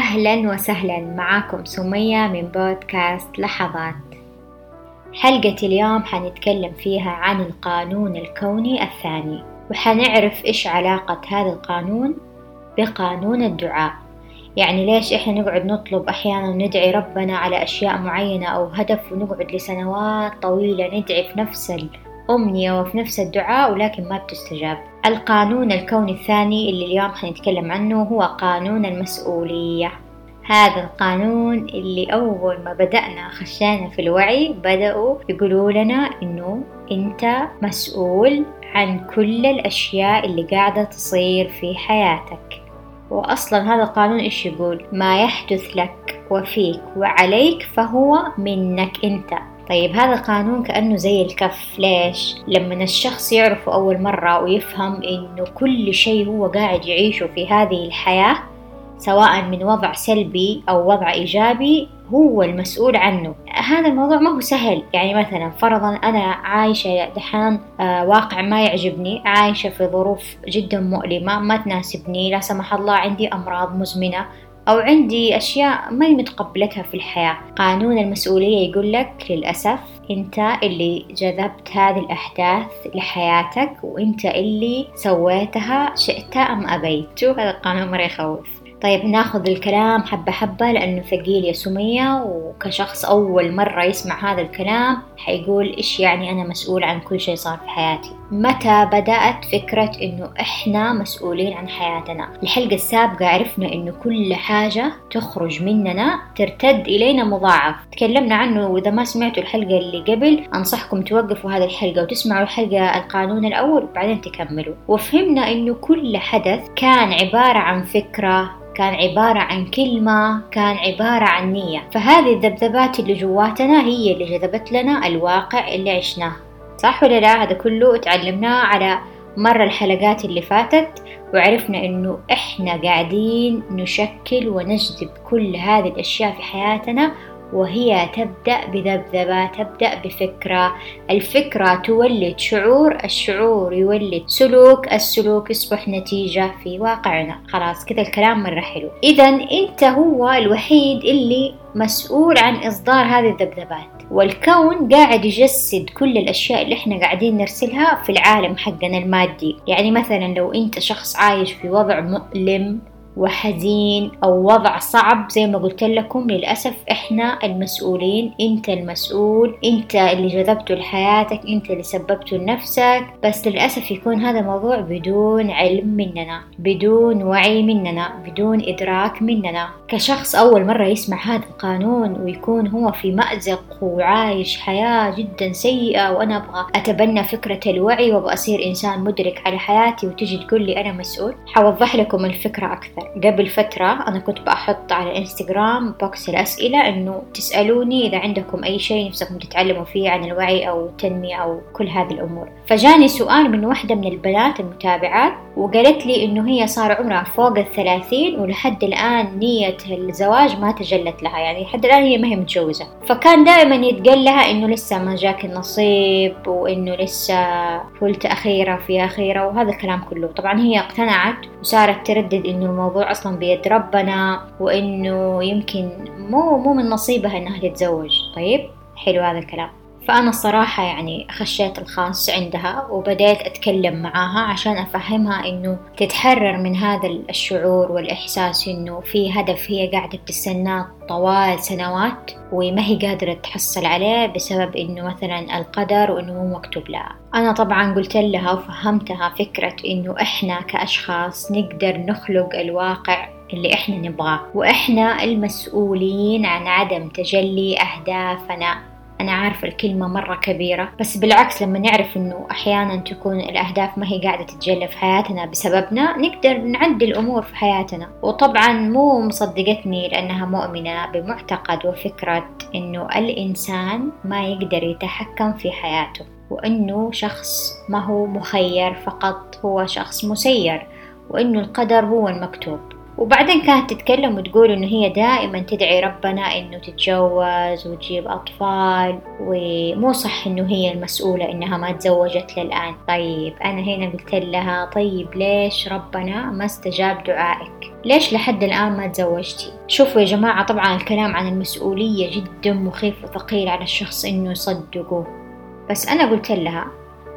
أهلا وسهلا. معاكم سمية من بودكاست لحظات. حلقة اليوم حنتكلم فيها عن القانون الكوني الثاني وحنعرف إيش علاقة هذا القانون بقانون الدعاء. يعني ليش إحنا نقعد نطلب أحيانا ندعي ربنا على أشياء معينة أو هدف ونقعد لسنوات طويلة ندعي في نفس الأمنية وفي نفس الدعاء ولكن ما بتستجاب. القانون الكوني الثاني اللي اليوم حنتكلم عنه هو قانون المسؤولية. هذا القانون اللي أول ما بدأنا خشينا في الوعي بدأوا يقولوا لنا إنه أنت مسؤول عن كل الأشياء اللي قاعدة تصير في حياتك. وأصلا هذا القانون إيش يقول؟ ما يحدث لك وفيك وعليك فهو منك أنت. طيب هذا القانون كأنه زي الكف. ليش؟ لما الشخص يعرفه أول مرة ويفهم إنه كل شيء هو قاعد يعيشه في هذه الحياة سواء من وضع سلبي أو وضع إيجابي هو المسؤول عنه. هذا الموضوع ما هو سهل. يعني مثلا فرضا أنا عايشة دحين آه واقع ما يعجبني عايشة في ظروف جدا مؤلمة ما تناسبني لا سمح الله عندي أمراض مزمنة أو عندي أشياء ما متقبلتها في الحياة. قانون المسؤولية يقول لك للأسف أنت اللي جذبت هذه الأحداث لحياتك وأنت اللي سويتها شئت أم أبيت. شوف هذا القانون مرة يخوف. طيب ناخذ الكلام حبة حبة لأنه ثقيل يا سمية وكشخص أول مرة يسمع هذا الكلام حيقول إيش يعني أنا مسؤول عن كل شيء صار في حياتي. متى بدأت فكرة إنه إحنا مسؤولين عن حياتنا؟ الحلقة السابقة عرفنا إنه كل حاجة تخرج مننا ترتد إلينا مضاعف. تكلمنا عنه وإذا ما سمعتوا الحلقة اللي قبل أنصحكم توقفوا هذه الحلقة وتسمعوا الحلقة القانون الأول وبعدين تكملوا. وفهمنا إنه كل حدث كان عبارة عن فكرة كان عبارة عن كلمة كان عبارة عن نية. فهذه الذبذبات اللي جواتنا هي اللي جذبت لنا الواقع اللي عشناه. صح ولا لا؟ هذا كله تعلمناه على مر الحلقات اللي فاتت وعرفنا إنه إحنا قاعدين نشكل ونجذب كل هذه الأشياء في حياتنا وهي تبدأ بذبذبة تبدأ بفكرة. الفكرة تولد شعور الشعور يولد سلوك السلوك يصبح نتيجة في واقعنا. خلاص كذا الكلام مرة حلو. إذا أنت هو الوحيد اللي مسؤول عن إصدار هذه الذبذبات. والكون قاعد يجسد كل الأشياء اللي إحنا قاعدين نرسلها في العالم حقنا المادي. يعني مثلا لو أنت شخص عايش في وضع مؤلم وحزين أو وضع صعب زي ما قلت لكم. للأسف إحنا المسؤولين أنت المسؤول أنت اللي جذبته لحياتك أنت اللي سببته لنفسك. بس للأسف يكون هذا الموضوع بدون علم مننا بدون وعي مننا بدون إدراك مننا. كشخص أول مرة يسمع هذا القانون ويكون هو في مأزق وعايش حياة جدا سيئة وأنا أبغى أتبنى فكرة الوعي وأبغى أصير إنسان مدرك على حياتي وتجي تقول لي أنا مسؤول حوضح لكم الفكرة أكثر. قبل فترة أنا كنت بحط على الانستغرام بوكس الأسئلة إنه تسألوني إذا عندكم أي شيء نفسكم تتعلموا فيه عن الوعي أو التنمية أو كل هذه الأمور. فجاني سؤال من واحدة من البنات المتابعات وقالت لي إنه هي صار عمرها فوق الثلاثين ولحد الآن نية الزواج ما تجلت لها يعني لحد الآن هي ما هي متجوزة. فكان دائما يتقال لها إنه لسه ما جاك النصيب وإنه لسه فلت أخيرة في أخيرة وهذا الكلام كله. طبعا هي اقتنعت وصارت تردد إنه الموضوع أصلا بيد ربنا وإنه يمكن مو مو من نصيبها إنها تتزوج طيب؟ حلو هذا الكلام. فأنا الصراحة يعني خشيت الخاص عندها وبديت أتكلم معاها عشان أفهمها إنه تتحرر من هذا الشعور والإحساس إنه في هدف هي قاعدة بتستناه طوال سنوات وما هي قادرة تحصل عليه بسبب إنه مثلا القدر وإنه مو مكتوب لها. أنا طبعا قلت لها وفهمتها فكرة إنه إحنا كأشخاص نقدر نخلق الواقع اللي إحنا نبغاه وإحنا المسؤولين عن عدم تجلي أهدافنا. أنا عارفة الكلمة مرة كبيرة بس بالعكس لما نعرف إنه أحيانا تكون الأهداف ما هي قاعدة تتجلى في حياتنا بسببنا نقدر نعدل الأمور في حياتنا. وطبعا مو مصدقتني لأنها مؤمنة بمعتقد وفكرة إنه الإنسان ما يقدر يتحكم في حياته وإنه شخص ما هو مخير فقط هو شخص مسير وإنه القدر هو المكتوب. وبعدين كانت تتكلم وتقول إنه هي دائما تدعي ربنا إنه تتجوز وتجيب أطفال ومو صح إنه هي المسؤولة إنها ما تزوجت للآن. طيب أنا هنا قلت لها طيب ليش ربنا ما استجاب دعائك؟ ليش لحد الآن ما تزوجتي؟ شوفوا يا جماعة طبعا الكلام عن المسؤولية جدا مخيف وثقيل على الشخص إنه يصدقه. بس أنا قلت لها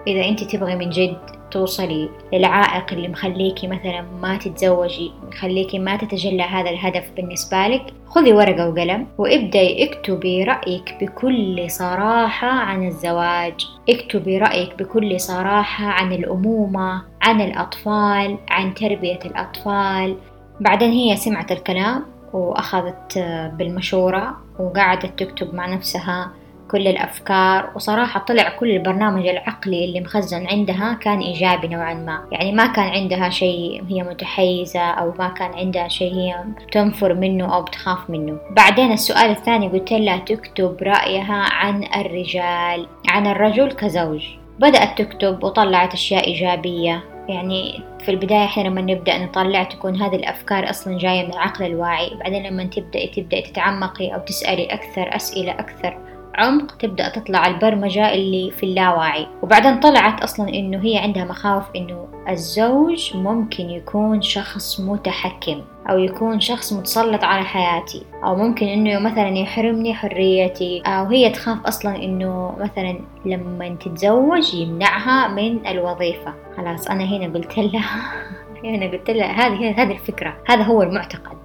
إذا أنت تبغي من جد توصلي للعائق اللي مخليكي مثلا ما تتزوجي مخليكي ما تتجلى هذا الهدف بالنسبة لك خذي ورقة وقلم وابدأي اكتبي رأيك بكل صراحة عن الزواج. اكتبي رأيك بكل صراحة عن الأمومة عن الأطفال عن تربية الأطفال. بعدين هي سمعت الكلام وأخذت بالمشورة وقعدت تكتب مع نفسها. كل الأفكار وصراحة طلع كل البرنامج العقلي اللي مخزن عندها كان إيجابي نوعا ما. يعني ما كان عندها شيء هي متحيزة أو ما كان عندها شيء هي تنفر منه أو بتخاف منه. بعدين السؤال الثاني قلت لها تكتب رأيها عن الرجال عن الرجل كزوج. بدأت تكتب وطلعت أشياء إيجابية. يعني في البداية إحنا لما نبدأ نطلع تكون هذه الأفكار أصلا جاية من العقل الواعي. بعدين لما تبدأي تبدأي تتعمقي أو تسألي أكثر أسئلة أكثر. عمق تبدأ تطلع البرمجة اللي في اللاواعي. وبعدين طلعت أصلا إنه هي عندها مخاوف إنه الزوج ممكن يكون شخص متحكم أو يكون شخص متسلط على حياتي. أو ممكن إنه مثلا يحرمني حريتي. أو هي تخاف أصلا إنه مثلا لما تتزوج يمنعها من الوظيفة. خلاص أنا هنا قلت لها هنا قلت لها هذه هذه الفكرة. هذا هو المعتقد.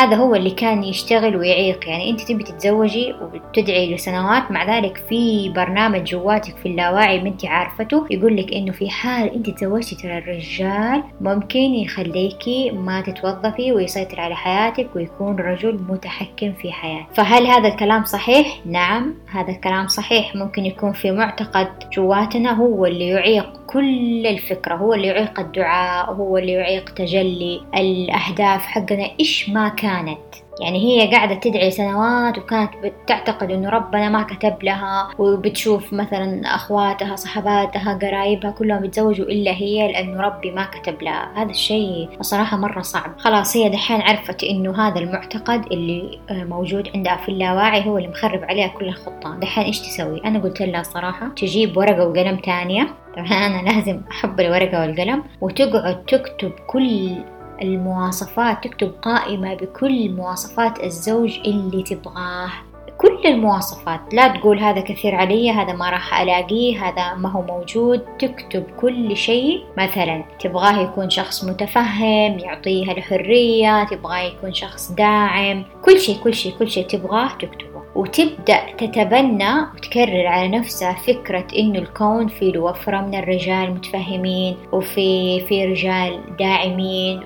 هذا هو اللي كان يشتغل ويعيق. يعني أنت تبي تتزوجي وتدعي لسنوات مع ذلك في برنامج جواتك في اللاواعي ما أنت عارفته يقول لك إنه في حال أنت تزوجتي ترى الرجال ممكن يخليكي ما تتوظفي ويسيطر على حياتك ويكون رجل متحكم في حياتك فهل هذا الكلام صحيح؟ نعم هذا الكلام صحيح. ممكن يكون في معتقد جواتنا هو اللي يعيق كل الفكرة هو اللي يعيق الدعاء هو اللي يعيق تجلي الأهداف حقنا. إيش ما كانت. يعني هي قاعدة تدعي سنوات وكانت بتعتقد إنه ربنا ما كتب لها وبتشوف مثلا أخواتها صحباتها قرايبها كلهم يتزوجوا إلا هي لأنه ربي ما كتب لها. هذا الشيء صراحة مرة صعب. خلاص هي دحين عرفت إنه هذا المعتقد اللي آه، موجود عندها في اللاواعي هو اللي مخرب عليها كل الخطة دحين إيش تسوي؟ أنا قلت لها صراحة تجيب ورقة وقلم تانية. طبعا أنا لازم أحب الورقة والقلم وتقعد تكتب كل المواصفات تكتب قائمة بكل مواصفات الزوج اللي تبغاه. كل المواصفات لا تقول هذا كثير علي هذا ما راح ألاقيه هذا ما هو موجود. تكتب كل شيء. مثلا تبغاه يكون شخص متفهم يعطيها الحرية تبغاه يكون شخص داعم. كل شيء كل شيء كل شيء تبغاه تكتبه. وتبدأ تتبنى وتكرر على نفسها فكرة إنه الكون فيه وفرة من الرجال متفهمين وفي في رجال داعمين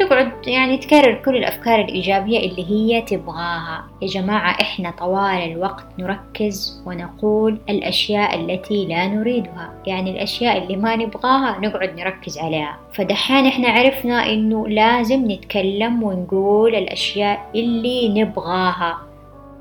وتقعد يعني تكرر كل الأفكار الإيجابية اللي هي تبغاها. يا جماعة إحنا طوال الوقت نركز ونقول الأشياء التي لا نريدها. يعني الأشياء اللي ما نبغاها نقعد نركز عليها. فدحين إحنا عرفنا إنه لازم نتكلم ونقول الأشياء اللي نبغاها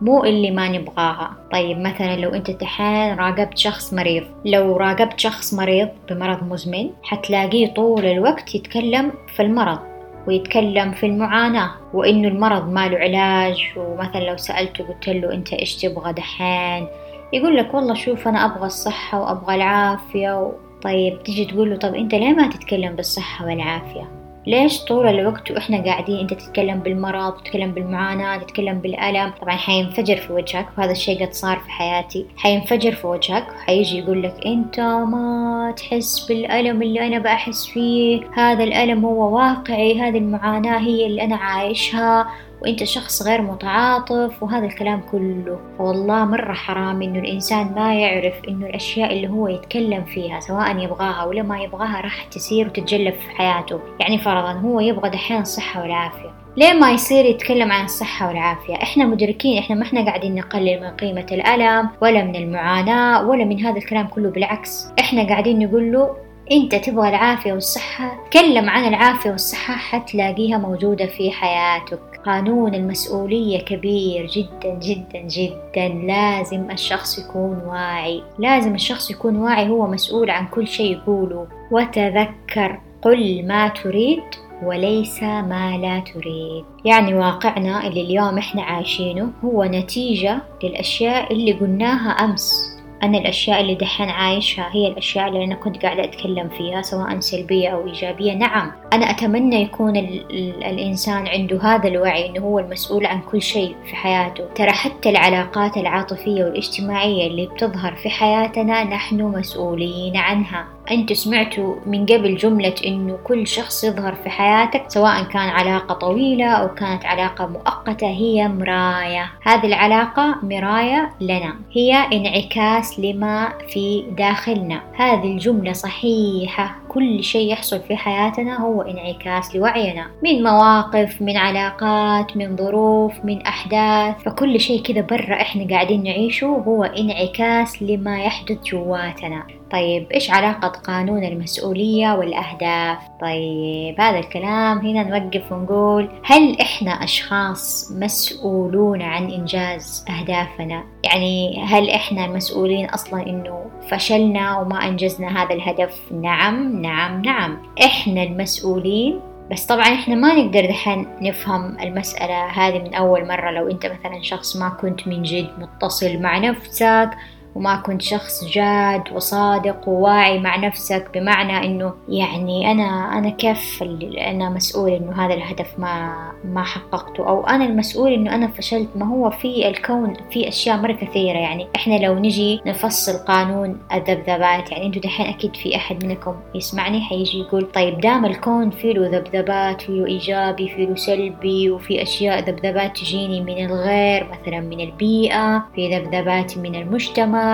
مو اللي ما نبغاها. طيب مثلا لو أنت دحين راقبت شخص مريض لو راقبت شخص مريض بمرض مزمن حتلاقيه طول الوقت يتكلم في المرض. ويتكلم في المعاناة وإنه المرض ما له علاج ومثلا لو سألته قلت له أنت إيش تبغى دحين يقول لك والله شوف أنا أبغى الصحة وأبغى العافية. طيب تيجي تقول له طب أنت ليه ما تتكلم بالصحة والعافية ليش طول الوقت وإحنا قاعدين أنت تتكلم بالمرض تتكلم بالمعاناة تتكلم بالألم؟ طبعا حينفجر في وجهك وهذا الشيء قد صار في حياتي. حينفجر في وجهك وحيجي يقول لك أنت ما تحس بالألم اللي أنا بحس فيه. هذا الألم هو واقعي هذه المعاناة هي اللي أنا عايشها. وأنت شخص غير متعاطف وهذا الكلام كله. فوالله مرة حرام إنه الإنسان ما يعرف إنه الأشياء اللي هو يتكلم فيها سواء يبغاها ولا ما يبغاها راح تسير وتتجلب في حياته. يعني فرضا هو يبغى دحين الصحة والعافية. ليه ما يصير يتكلم عن الصحة والعافية؟ إحنا مدركين إحنا ما إحنا قاعدين نقلل من قيمة الألم ولا من المعاناة ولا من هذا الكلام كله بالعكس. إحنا قاعدين نقول له أنت تبغى العافية والصحة؟ تكلم عن العافية والصحة حتلاقيها موجودة في حياتك. قانون المسؤولية كبير جدا جدا جدا. لازم الشخص يكون واعي. لازم الشخص يكون واعي هو مسؤول عن كل شيء يقوله. وتذكر قل ما تريد وليس ما لا تريد. يعني واقعنا اللي اليوم إحنا عايشينه هو نتيجة للأشياء اللي قلناها أمس. أنا الأشياء اللي دحين عايشها هي الأشياء اللي أنا كنت قاعدة أتكلم فيها سواء سلبية أو إيجابية. نعم أنا أتمنى يكون ال ال الإنسان عنده هذا الوعي إنه هو المسؤول عن كل شيء في حياته. ترى حتى العلاقات العاطفية والاجتماعية اللي بتظهر في حياتنا نحن مسؤولين عنها. أنت سمعتوا من قبل جملة إنه كل شخص يظهر في حياتك سواء كان علاقة طويلة أو كانت علاقة مؤقتة هي مراية هذه العلاقة مراية لنا. هي انعكاس لما في داخلنا. هذه الجملة صحيحة. كل شيء يحصل في حياتنا هو انعكاس لوعينا. من مواقف من علاقات من ظروف من أحداث. فكل شيء كذا برا إحنا قاعدين نعيشه هو انعكاس لما يحدث جواتنا. طيب إيش علاقة قانون المسؤولية والأهداف؟ طيب هذا الكلام هنا نوقف ونقول هل إحنا أشخاص مسؤولون عن إنجاز أهدافنا؟ يعني هل إحنا مسؤولين أصلا إنه فشلنا وما أنجزنا هذا الهدف؟ نعم نعم نعم إحنا المسؤولين بس طبعا إحنا ما نقدر دحين نفهم المسألة هذه من أول مرة لو أنت مثلا شخص ما كنت من جد متصل مع نفسك وما كنت شخص جاد وصادق وواعي مع نفسك بمعنى إنه يعني أنا أنا كيف أنا مسؤول إنه هذا الهدف ما ما حققته. أو أنا المسؤول إنه أنا فشلت. ما هو في الكون في أشياء مرة كثيرة. يعني إحنا لو نجي نفصل قانون الذبذبات يعني أنتوا دحين أكيد في أحد منكم يسمعني حيجي يقول طيب دام الكون فيه له ذبذبات فيه إيجابي فيه له سلبي وفي أشياء ذبذبات تجيني من الغير مثلا من البيئة في ذبذبات من المجتمع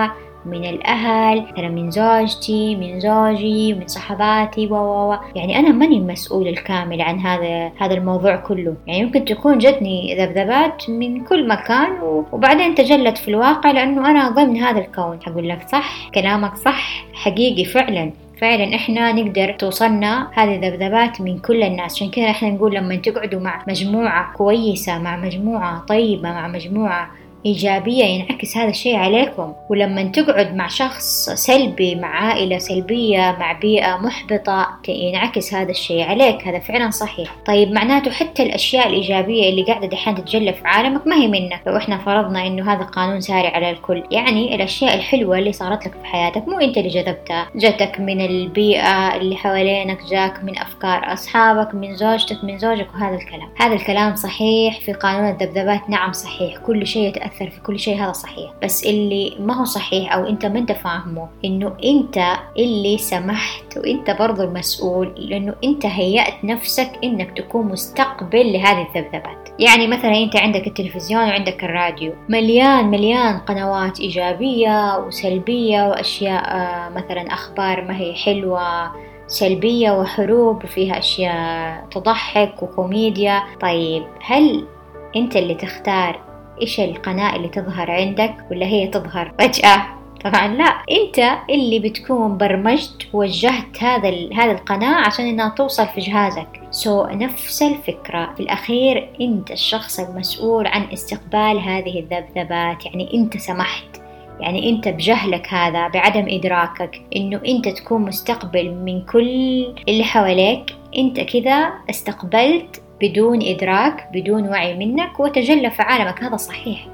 من الأهل مثلا من زوجتي من زوجي من صحباتي و و يعني أنا ماني المسؤول الكامل عن هذا هذا الموضوع كله. يعني يمكن تكون جتني ذبذبات من كل مكان وبعدين تجلت في الواقع لأنه أنا ضمن هذا الكون. أقول لك صح كلامك صح حقيقي فعلا. فعلا إحنا نقدر توصلنا هذه الذبذبات من كل الناس. عشان كذا إحنا نقول لما تقعدوا مع مجموعة كويسة مع مجموعة طيبة مع مجموعة إيجابية ينعكس هذا الشيء عليكم. ولما تقعد مع شخص سلبي مع عائلة سلبية مع بيئة محبطة ينعكس هذا الشيء عليك. هذا فعلا صحيح. طيب معناته حتى الأشياء الإيجابية اللي قاعدة دحين تتجلى في عالمك ما هي منك. لو إحنا فرضنا إنه هذا قانون ساري على الكل يعني الأشياء الحلوة اللي صارت لك في حياتك مو أنت اللي جذبتها. جاتك من البيئة اللي حوالينك جاك من أفكار أصحابك من زوجتك من زوجك وهذا الكلام. هذا الكلام صحيح. في قانون الذبذبات نعم صحيح. كل شيء يتأثر يأثر في كل شيء هذا صحيح. بس اللي ما هو صحيح أو أنت ما أنت فاهمه إنه أنت اللي سمحت وأنت برضو المسؤول لأنه أنت هيأت نفسك إنك تكون مستقبل لهذه الذبذبات. يعني مثلا أنت عندك التلفزيون وعندك الراديو. مليان مليان قنوات إيجابية وسلبية وأشياء آه، مثلا أخبار ما هي حلوة سلبية وحروب وفيها أشياء تضحك وكوميديا. طيب هل أنت اللي تختار إيش القناة اللي تظهر عندك ولا هي تظهر فجأة؟ طبعا لا. أنت اللي بتكون برمجت ووجهت هذا هذا القناة عشان إنها توصل في جهازك. سو so, نفس الفكرة. في الأخير أنت الشخص المسؤول عن استقبال هذه الذبذبات. يعني أنت سمحت. يعني أنت بجهلك هذا بعدم إدراكك. إنه أنت تكون مستقبل من كل اللي حواليك. أنت كذا استقبلت بدون إدراك بدون وعي منك وتجلى في عالمك. هذا صحيح.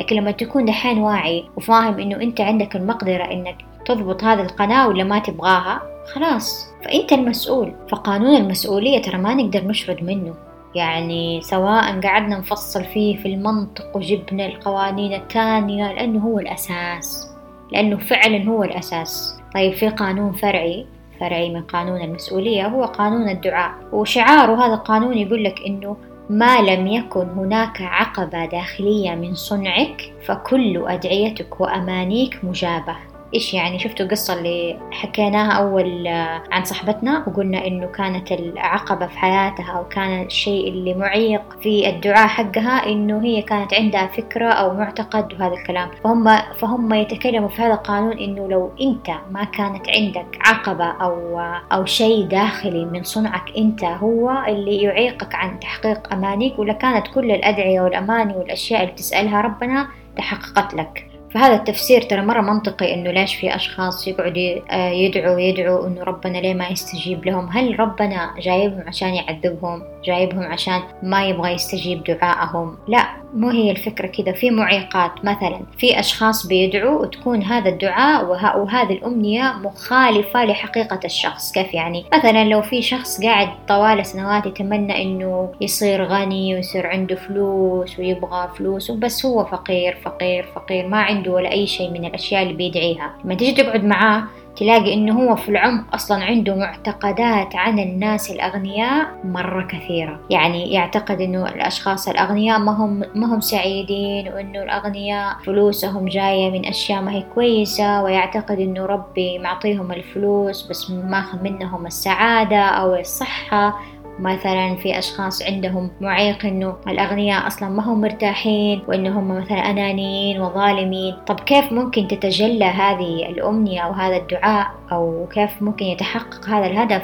لكن لما تكون دحين واعي وفاهم إنه أنت عندك المقدرة إنك تضبط هذه القناة ولا ما تبغاها خلاص. فأنت المسؤول. فقانون المسؤولية ترى ما نقدر نشرد منه. يعني سواء قعدنا نفصل فيه في المنطق وجبنا القوانين الثانية لأنه هو الأساس. لأنه فعلا هو الأساس. طيب في قانون فرعي؟ فرعي من قانون المسؤولية هو قانون الدعاء. وشعاره هذا القانون يقول لك إنه ما لم يكن هناك عقبة داخلية من صنعك فكل أدعيتك وأمانيك مجابة. إيش يعني؟ شفتوا القصة اللي حكيناها أول آه، عن صاحبتنا وقلنا إنه كانت العقبة في حياتها أو كان الشيء اللي معيق في الدعاء حقها إنه هي كانت عندها فكرة أو معتقد وهذا الكلام. فهم فهم يتكلموا في هذا القانون إنه لو أنت ما كانت عندك عقبة أو أو شيء داخلي من صنعك أنت هو اللي يعيقك عن تحقيق أمانيك ولا كانت كل الأدعية والأماني والأشياء اللي تسألها ربنا تحققت لك. فهذا التفسير ترى مرة منطقي إنه ليش في أشخاص يقعدوا آه، يدعوا يدعوا إنه ربنا ليه ما يستجيب لهم؟ هل ربنا جايبهم عشان يعذبهم؟ جايبهم عشان ما يبغى يستجيب دعائهم لا مو هي الفكرة كذا. في معيقات مثلا في أشخاص بيدعوا وتكون هذا الدعاء وهذه الأمنية مخالفة لحقيقة الشخص. كيف يعني؟ مثلا لو في شخص قاعد طوال سنوات يتمنى إنه يصير غني ويصير عنده فلوس ويبغى فلوس وبس هو فقير فقير فقير ما عنده ولا أي شيء من الأشياء اللي بيدعيها. لما تيجي تقعد معاه تلاقي إنه هو في العمق أصلا عنده معتقدات عن الناس الأغنياء مرة كثيرة. يعني يعتقد إنه الأشخاص الأغنياء ما هم ما هم سعيدين وإنه الأغنياء فلوسهم جاية من أشياء ما هي كويسة ويعتقد إنه ربي معطيهم الفلوس بس ماخذ منهم السعادة أو الصحة. مثلا في أشخاص عندهم معيق إنه الأغنياء أصلا ما هم مرتاحين وإنهم مثلا أنانيين وظالمين. طب كيف ممكن تتجلى هذه الأمنية أو هذا الدعاء؟ أو كيف ممكن يتحقق هذا الهدف؟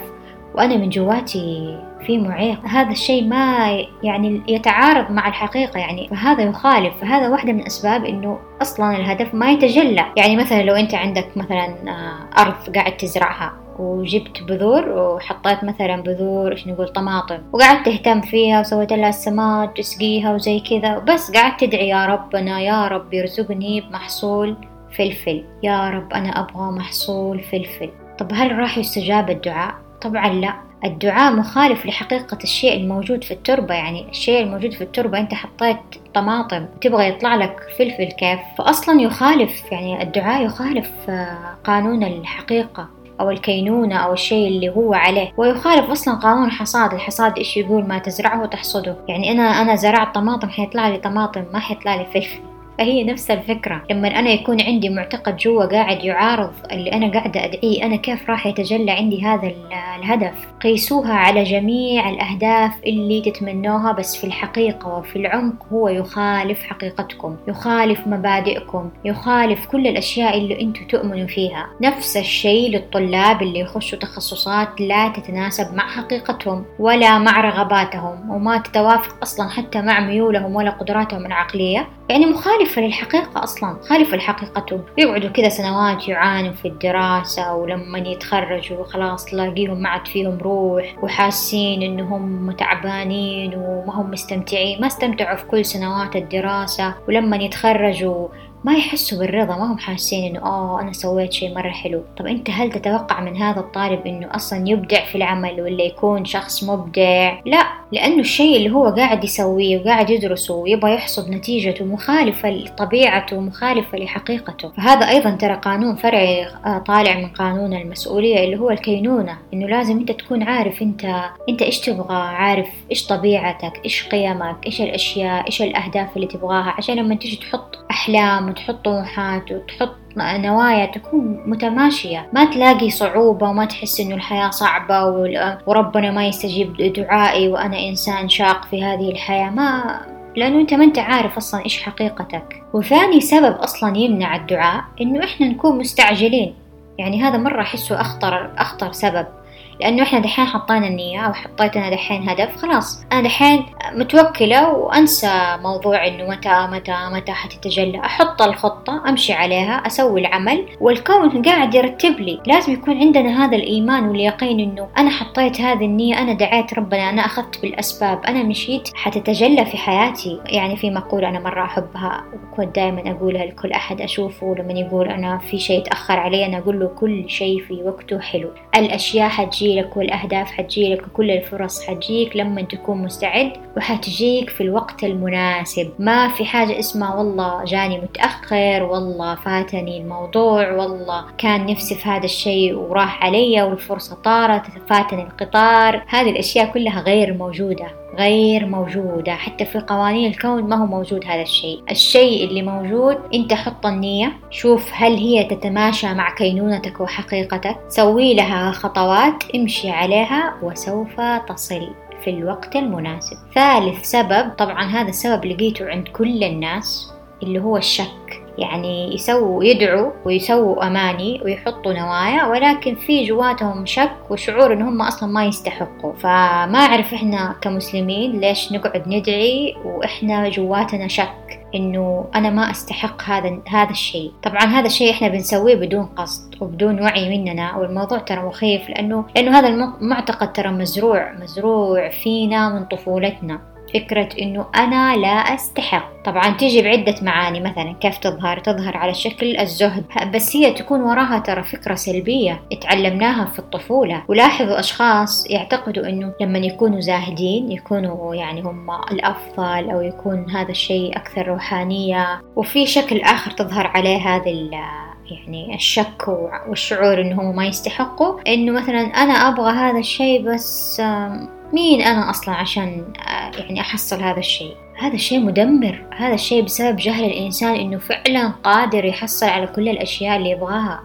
وأنا من جواتي في معيق. هذا الشيء ما يعني يتعارض مع الحقيقة يعني. فهذا يخالف. فهذا واحدة من أسباب إنه أصلا الهدف ما يتجلى. يعني مثلا لو أنت عندك مثلا آه، أرض قاعد تزرعها. وجبت بذور وحطيت مثلا بذور إيش نقول طماطم. وقعدت تهتم فيها وسويت لها السماد تسقيها وزي كذا. وبس قعدت تدعي يا ربنا يا رب يرزقني بمحصول فلفل. يا رب أنا أبغى محصول فلفل. طب هل راح يستجاب الدعاء؟ طبعا لا. الدعاء مخالف لحقيقة الشيء الموجود في التربة. يعني الشيء الموجود في التربة أنت حطيت طماطم تبغى يطلع لك فلفل كيف؟ فأصلا يخالف يعني الدعاء يخالف آه، قانون الحقيقة. أو الكينونة أو الشيء اللي هو عليه. ويخالف أصلا قانون الحصاد الحصاد إيش يقول؟ ما تزرعه تحصده. يعني أنا أنا زرعت طماطم حيطلع لي طماطم ما حيطلع لي فلفل. فهي نفس الفكرة. لما أنا يكون عندي معتقد جوا قاعد يعارض اللي أنا قاعدة أدعيه أنا كيف راح يتجلى عندي هذا الهدف؟ قيسوها على جميع الأهداف اللي تتمنوها بس في الحقيقة وفي العمق هو يخالف حقيقتكم يخالف مبادئكم يخالف كل الأشياء اللي أنتم تؤمنوا فيها. نفس الشيء للطلاب اللي يخشوا تخصصات لا تتناسب مع حقيقتهم ولا مع رغباتهم وما تتوافق أصلا حتى مع ميولهم ولا قدراتهم العقلية. يعني مخالفة للحقيقة أصلا مخالفة لحقيقتهم يقعدوا كذا سنوات يعانوا في الدراسة ولما يتخرجوا خلاص تلاقيهم ما عاد فيهم روح وحاسين إنهم تعبانين وما هم مستمتعين. ما استمتعوا في كل سنوات الدراسة ولما يتخرجوا ما يحسوا بالرضا ما هم حاسين إنه آه أنا سويت شيء مرة حلو. طب أنت هل تتوقع من هذا الطالب إنه أصلا يبدع في العمل ولا يكون شخص مبدع؟ لا لأنه الشيء اللي هو قاعد يسويه وقاعد يدرسه ويبغى يحصد نتيجته مخالفة لطبيعته ومخالفة لحقيقته. فهذا أيضا ترى قانون فرعي آه، طالع من قانون المسؤولية اللي هو الكينونة إنه لازم أنت تكون عارف أنت أنت إيش تبغى عارف إيش طبيعتك إيش قيمك إيش الأشياء إيش الأهداف اللي تبغاها عشان لما تيجي تحط أحلام وتحط طموحات وتحط نوايا تكون متماشية. ما تلاقي صعوبة وما تحس إنه الحياة صعبة وربنا ما يستجيب دعائي وأنا إنسان شاق في هذه الحياة. ما لأنه أنت ما أنت عارف أصلا إيش حقيقتك. وثاني سبب أصلا يمنع الدعاء إنه إحنا نكون مستعجلين. يعني هذا مرة أحسه أخطر أخطر سبب. لأنه إحنا دحين حطينا النية أو حطيت أنا دحين هدف خلاص. أنا دحين متوكلة وأنسى موضوع إنه متى متى متى حتتجلى. أحط الخطة أمشي عليها أسوي العمل والكون قاعد يرتب لي. لازم يكون عندنا هذا الإيمان واليقين إنه أنا حطيت هذه النية أنا دعيت ربنا أنا أخذت بالأسباب أنا مشيت حتتجلى في حياتي. يعني في مقولة أنا مرة أحبها وكنت دائما أقولها لكل أحد أشوفه لما يقول أنا في شيء تأخر علي أنا أقول له كل شيء في وقته حلو. الأشياء حتجي حتجيلك والأهداف حتجيلك وكل الفرص حتجيك لما تكون مستعد وحتجيك في الوقت المناسب. ما في حاجة اسمها والله جاني متأخر والله فاتني الموضوع والله كان نفسي في هذا الشيء وراح علي والفرصة طارت فاتني القطار. هذه الأشياء كلها غير موجودة. غير موجودة حتى في قوانين الكون ما هو موجود هذا الشيء. الشيء اللي موجود أنت حط النية شوف هل هي تتماشى مع كينونتك وحقيقتك. سوي لها خطوات امشي عليها وسوف تصل في الوقت المناسب. ثالث سبب طبعا هذا السبب لقيته عند كل الناس اللي هو الشك. يعني يسووا يدعوا ويسووا أماني ويحطوا نوايا ولكن في جواتهم شك وشعور إن هم أصلا ما يستحقوا. فما أعرف إحنا كمسلمين ليش نقعد ندعي وإحنا جواتنا شك إنه أنا ما أستحق هذا هذا الشيء. طبعا هذا الشيء إحنا بنسويه بدون قصد وبدون وعي مننا والموضوع ترى مخيف لأنه لأنه هذا المعتقد ترى مزروع مزروع فينا من طفولتنا. فكرة إنه أنا لا أستحق. طبعا تيجي بعدة معاني مثلا كيف تظهر؟ تظهر على شكل الزهد. بس هي تكون وراها ترى فكرة سلبية اتعلمناها في الطفولة. ولاحظوا أشخاص يعتقدوا إنه لما يكونوا زاهدين يكونوا يعني هم الأفضل أو يكون هذا الشيء أكثر روحانية. وفي شكل آخر تظهر عليه هذه يعني الشك والشعور إنهم ما يستحقوا. إنه مثلا أنا أبغى هذا الشيء بس مين أنا أصلا عشان آه، يعني أحصل هذا الشيء؟ هذا الشيء مدمر. هذا الشيء بسبب جهل الإنسان إنه فعلا قادر يحصل على كل الأشياء اللي يبغاها.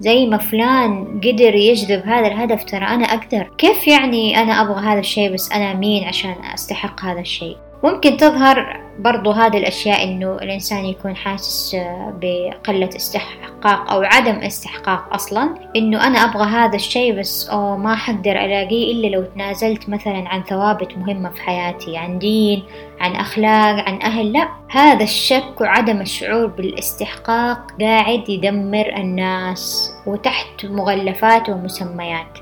زي ما فلان قدر يجذب هذا الهدف ترى أنا أقدر. كيف يعني أنا أبغى هذا الشيء بس أنا مين عشان أستحق هذا الشيء؟ ممكن تظهر برضو هذه الأشياء إنه الإنسان يكون حاسس بقلة استحقاق أو عدم استحقاق أصلا. إنه أنا أبغى هذا الشيء بس أو ما حقدر ألاقيه إلا لو تنازلت مثلا عن ثوابت مهمة في حياتي عن دين عن أخلاق عن أهل. لا هذا الشك وعدم الشعور بالاستحقاق قاعد يدمر الناس وتحت مغلفات ومسميات.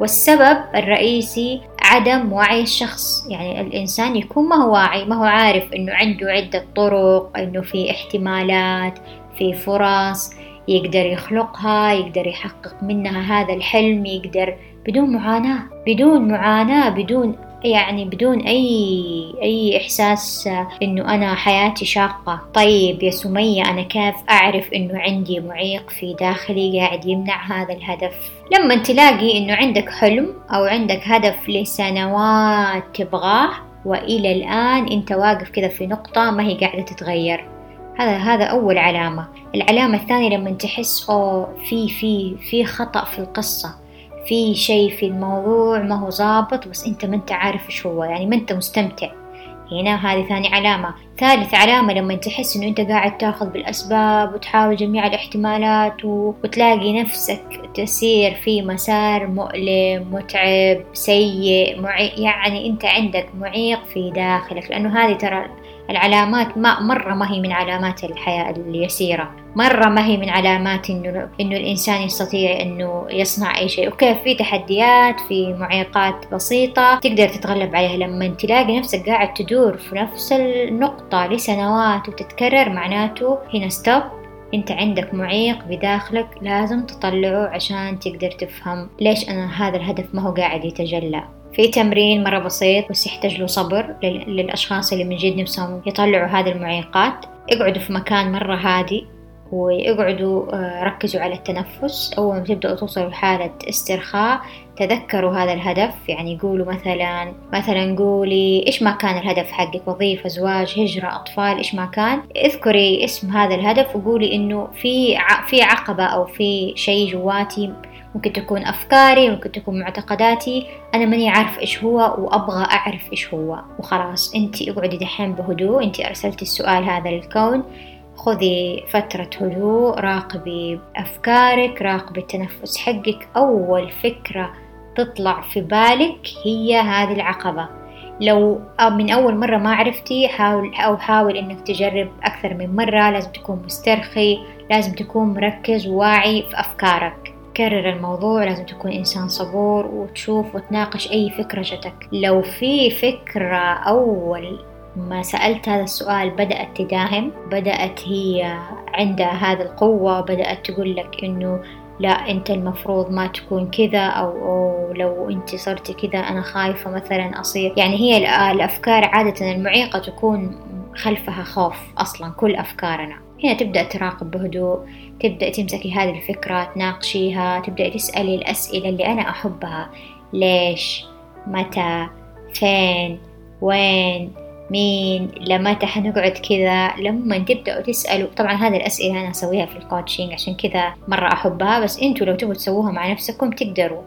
والسبب الرئيسي عدم وعي الشخص. يعني الإنسان يكون ما هو واعي ما هو عارف إنه عنده عدة طرق إنه في احتمالات في فرص يقدر يخلقها يقدر يحقق منها هذا الحلم يقدر بدون معاناة بدون معاناة بدون يعني بدون أي أي إحساس إنه أنا حياتي شاقة. طيب يا سمية أنا كيف أعرف إنه عندي معيق في داخلي قاعد يمنع هذا الهدف؟ لما تلاقي إنه عندك حلم أو عندك هدف لسنوات تبغاه وإلى الآن أنت واقف كذا في نقطة ما هي قاعدة تتغير. هذا هذا أول علامة. العلامة الثانية لما تحس أو في في في خطأ في القصة. في شيء في الموضوع ما هو ظابط بس أنت ما أنت عارف إيش هو يعني ما أنت مستمتع هنا هذه ثاني علامة ثالث علامة لما تحس إنه أنت قاعد تأخذ بالأسباب وتحاول جميع الاحتمالات. وتلاقي نفسك تسير في مسار مؤلم متعب سيء معي... يعني أنت عندك معيق في داخلك لأنه هذه ترى العلامات ما مرة ما هي من علامات الحياة اليسيرة. مرة ما هي من علامات إنه إنه الإنسان يستطيع إنه يصنع أي شيء، okay في تحديات في معيقات بسيطة تقدر تتغلب عليها. لما تلاقي نفسك قاعد تدور في نفس النقطة لسنوات وتتكرر معناته هنا stop أنت عندك معيق بداخلك لازم تطلعه عشان تقدر تفهم ليش أنا هذا الهدف ما هو قاعد يتجلى. في تمرين مرة بسيط بس يحتاج له صبر للأشخاص اللي من جد نفسهم يطلعوا هذه المعيقات. اقعدوا في مكان مرة هادي واقعدوا آه، ركزوا على التنفس. أول ما تبدأوا توصلوا لحالة استرخاء تذكروا هذا الهدف. يعني قولوا مثلا مثلا قولي إيش ما كان الهدف حقك؟ وظيفة زواج هجرة أطفال إيش ما كان. اذكري اسم هذا الهدف وقولي إنه في في عقبة أو في شيء جواتي ممكن تكون أفكاري ممكن تكون معتقداتي. أنا ماني عارف إيش هو وأبغى أعرف إيش هو. وخلاص أنت اقعدي دحين بهدوء. أنت أرسلتي السؤال هذا للكون. خذي فترة هدوء راقبي أفكارك راقبي التنفس حقك. أول فكرة تطلع في بالك هي هذه العقبة. لو من أول مرة ما عرفتي حاول أو حاول إنك تجرب أكثر من مرة. لازم تكون مسترخي لازم تكون مركز وواعي في أفكارك. كرر الموضوع لازم تكون إنسان صبور وتشوف وتناقش أي فكرة جتك لو في فكرة أول ما سألت هذا السؤال بدأت تداهم بدأت هي عندها هذه القوة بدأت تقول لك إنه لا أنت المفروض ما تكون كذا أو, أو لو أنت صرتي كذا أنا خايفة مثلا أصير. يعني هي الأفكار عادة المعيقة تكون خلفها خوف أصلا كل أفكارنا. هنا تبدأ تراقب بهدوء تبدأ تمسكي هذه الفكرة تناقشيها تبدأ تسألي الأسئلة اللي أنا أحبها. ليش؟ متى؟ فين؟ وين؟ مين؟ لمتى حنقعد كذا؟ لما تبدأوا تسألوا. طبعا هذه الأسئلة أنا أسويها في الكوتشنج عشان كذا مرة أحبها بس أنتوا لو تبغوا تسووها مع نفسكم تقدروا.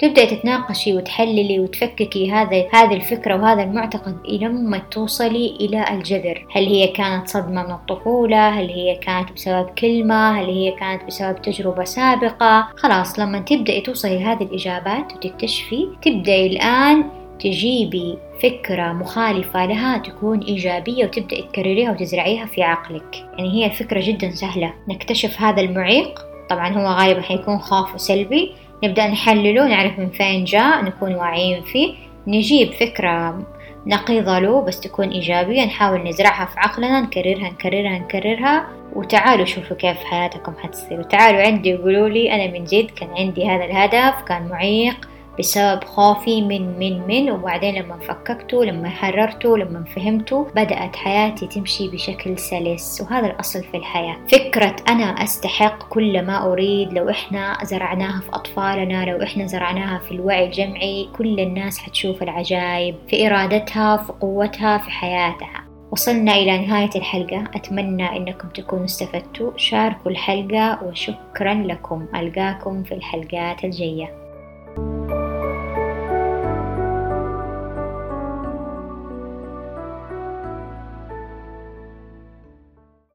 تبدأي تتناقشي وتحللي وتفككي هذا هذه الفكرة وهذا المعتقد لما توصلي إلى الجذر. هل هي كانت صدمة من الطفولة؟ هل هي كانت بسبب كلمة؟ هل هي كانت بسبب تجربة سابقة؟ خلاص لما تبدأي توصلي لهذه الإجابات وتكتشفي تبدأي الآن تجيبي فكرة مخالفة لها تكون إيجابية وتبدأ تكرريها وتزرعيها في عقلك. يعني هي الفكرة جدا سهلة. نكتشف هذا المعيق. طبعا هو غالبا حيكون خوف وسلبي. نبدأ نحلله نعرف من فين جاء نكون واعيين فيه. نجيب فكرة نقيضة له بس تكون إيجابية نحاول نزرعها في عقلنا نكررها نكررها نكررها. وتعالوا شوفوا كيف حياتكم حتصير. وتعالوا عندي وقولوا لي أنا من جد كان عندي هذا الهدف كان معيق. بسبب خوفي من من من وبعدين لما فككته لما حررته لما فهمته بدأت حياتي تمشي بشكل سلس. وهذا الأصل في الحياة. فكرة أنا أستحق كل ما أريد. لو إحنا زرعناها في أطفالنا لو إحنا زرعناها في الوعي الجمعي كل الناس حتشوف العجائب في إرادتها في قوتها في حياتها. وصلنا إلى نهاية الحلقة. أتمنى أنكم تكونوا استفدتوا. شاركوا الحلقة وشكرا لكم. ألقاكم في الحلقات الجاية.